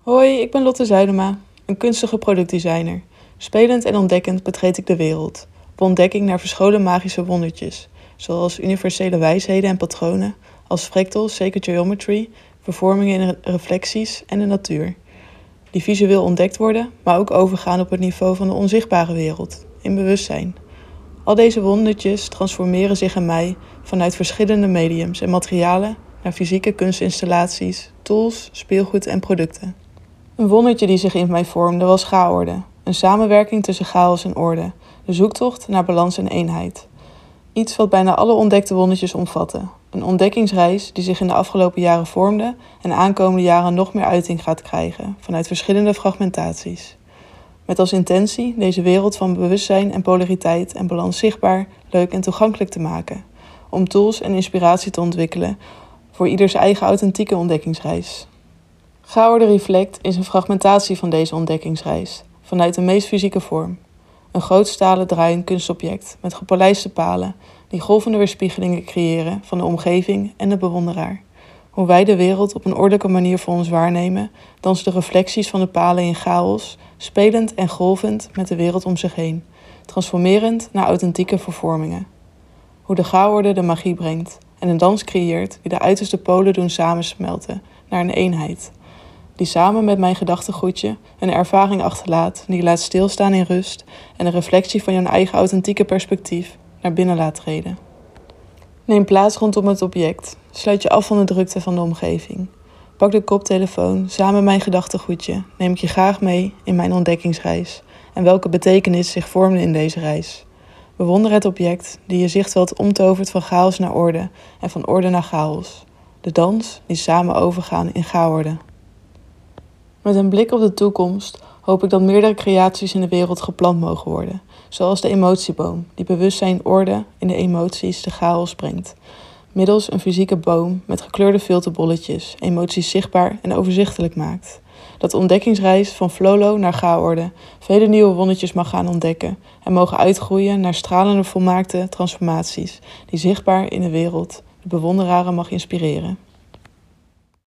Hoi, ik ben Lotte Zuidema, een kunstige productdesigner. Spelend en ontdekkend betreed ik de wereld, op ontdekking naar verscholen magische wondertjes, zoals universele wijsheden en patronen, als fractals, sacred geometry, vervormingen in reflecties en de natuur, die visueel ontdekt worden, maar ook overgaan op het niveau van de onzichtbare wereld, in bewustzijn. Al deze wondertjes transformeren zich in mij vanuit verschillende mediums en materialen naar fysieke kunstinstallaties, tools, speelgoed en producten. Een wondertje die zich in mij vormde was chaorde, een samenwerking tussen chaos en orde, de zoektocht naar balans en eenheid. Iets wat bijna alle ontdekte wondertjes omvatte. Een ontdekkingsreis die zich in de afgelopen jaren vormde en aankomende jaren nog meer uiting gaat krijgen vanuit verschillende fragmentaties. Met als intentie deze wereld van bewustzijn en polariteit en balans zichtbaar, leuk en toegankelijk te maken. Om tools en inspiratie te ontwikkelen voor ieders eigen authentieke ontdekkingsreis. Gouden Reflect is een fragmentatie van deze ontdekkingsreis, vanuit de meest fysieke vorm. Een groot stalen draaiend kunstobject met gepolijste palen die golvende weerspiegelingen creëren van de omgeving en de bewonderaar. Hoe wij de wereld op een ordelijke manier voor ons waarnemen, dansen de reflecties van de palen in chaos, spelend en golvend met de wereld om zich heen, transformerend naar authentieke vervormingen. Hoe de gauworde de magie brengt en een dans creëert die de uiterste polen doen samensmelten naar een eenheid, die samen met mijn gedachtegoedje een ervaring achterlaat die laat stilstaan in rust en een reflectie van jouw eigen authentieke perspectief naar binnen laat treden. Neem plaats rondom het object. Sluit je af van de drukte van de omgeving. Pak de koptelefoon, samen mijn gedachtegoedje neem ik je graag mee in mijn ontdekkingsreis en welke betekenis zich vormde in deze reis. Bewonder het object die je zichtveld omtovert van chaos naar orde en van orde naar chaos. De dans die samen overgaan in chaorde. Met een blik op de toekomst hoop ik dat meerdere creaties in de wereld geplant mogen worden, zoals de emotieboom, die bewustzijn orde in de emoties de chaos brengt. Middels een fysieke boom met gekleurde filterbolletjes emoties zichtbaar en overzichtelijk maakt. Dat de ontdekkingsreis van Flolo naar Gaorde vele nieuwe wondertjes mag gaan ontdekken en mogen uitgroeien naar stralende volmaakte transformaties die zichtbaar in de wereld de bewonderaren mag inspireren.